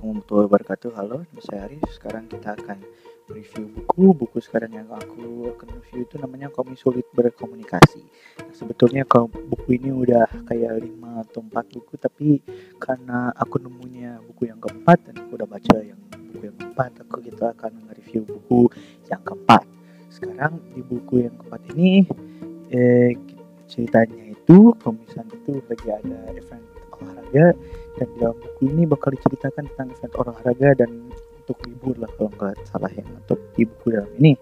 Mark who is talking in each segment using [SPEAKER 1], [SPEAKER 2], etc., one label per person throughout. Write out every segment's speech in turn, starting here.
[SPEAKER 1] warahmatullahi wabarakatuh. Halo, nama saya Sekarang kita akan review buku. Buku sekarang yang aku akan review itu namanya Kami Sulit Berkomunikasi. Nah, Sebetulnya kalau buku ini udah kayak 5 atau 4 buku Tapi karena aku nemunya buku yang keempat Dan aku udah baca yang buku yang keempat Aku gitu akan review buku yang keempat. Sekarang di buku yang keempat ini eh, Ceritanya itu, komisan itu lagi ada event olahraga dan dalam buku ini bakal diceritakan tentang event olahraga dan untuk libur lah kalau nggak salah ya untuk di buku dalam ini.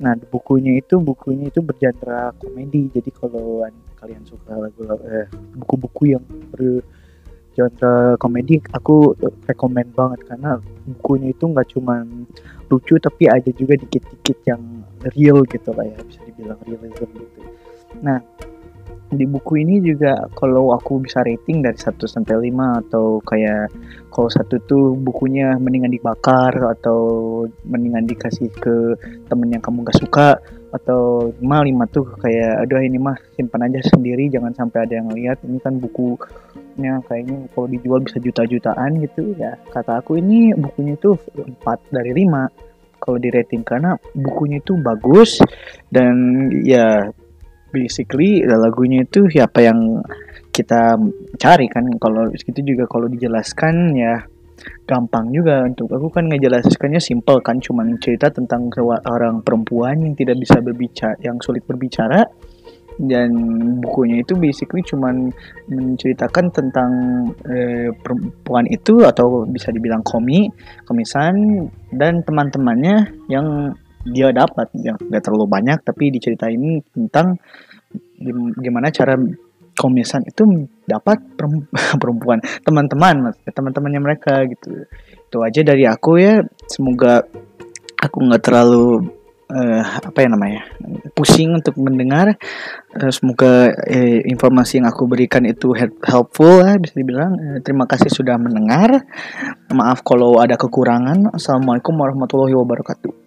[SPEAKER 1] Nah bukunya itu bukunya itu bergenre komedi. Jadi kalau kalian suka lagu eh, buku-buku yang bergenre komedi aku rekomend banget. Karena bukunya itu nggak cuma lucu tapi ada juga dikit-dikit yang real gitu lah ya bisa dibilang realism gitu. Nah di buku ini juga kalau aku bisa rating dari 1 sampai 5 atau kayak kalau satu tuh bukunya mendingan dibakar atau mendingan dikasih ke temen yang kamu gak suka atau lima lima tuh kayak aduh ini mah simpan aja sendiri jangan sampai ada yang lihat ini kan bukunya kayaknya kalau dijual bisa juta-jutaan gitu ya. Kata aku ini bukunya tuh 4 dari 5 kalau di rating karena bukunya itu bagus dan ya basically lagunya itu siapa yang kita cari kan. Kalau itu juga kalau dijelaskan ya gampang juga untuk aku kan ngejelaskannya simple kan. Cuman cerita tentang orang perempuan yang tidak bisa berbicara yang sulit berbicara. Dan bukunya itu basically cuman menceritakan tentang eh, perempuan itu atau bisa dibilang komi komisan dan teman-temannya yang dia dapat yang nggak terlalu banyak tapi diceritain tentang gimana cara komisan itu dapat perempuan teman-teman teman-temannya mereka gitu. Itu aja dari aku ya. Semoga aku nggak terlalu uh, apa ya namanya pusing untuk mendengar. Uh, semoga uh, informasi yang aku berikan itu helpful ya bisa dibilang. Uh, terima kasih sudah mendengar. Maaf kalau ada kekurangan. Assalamualaikum warahmatullahi wabarakatuh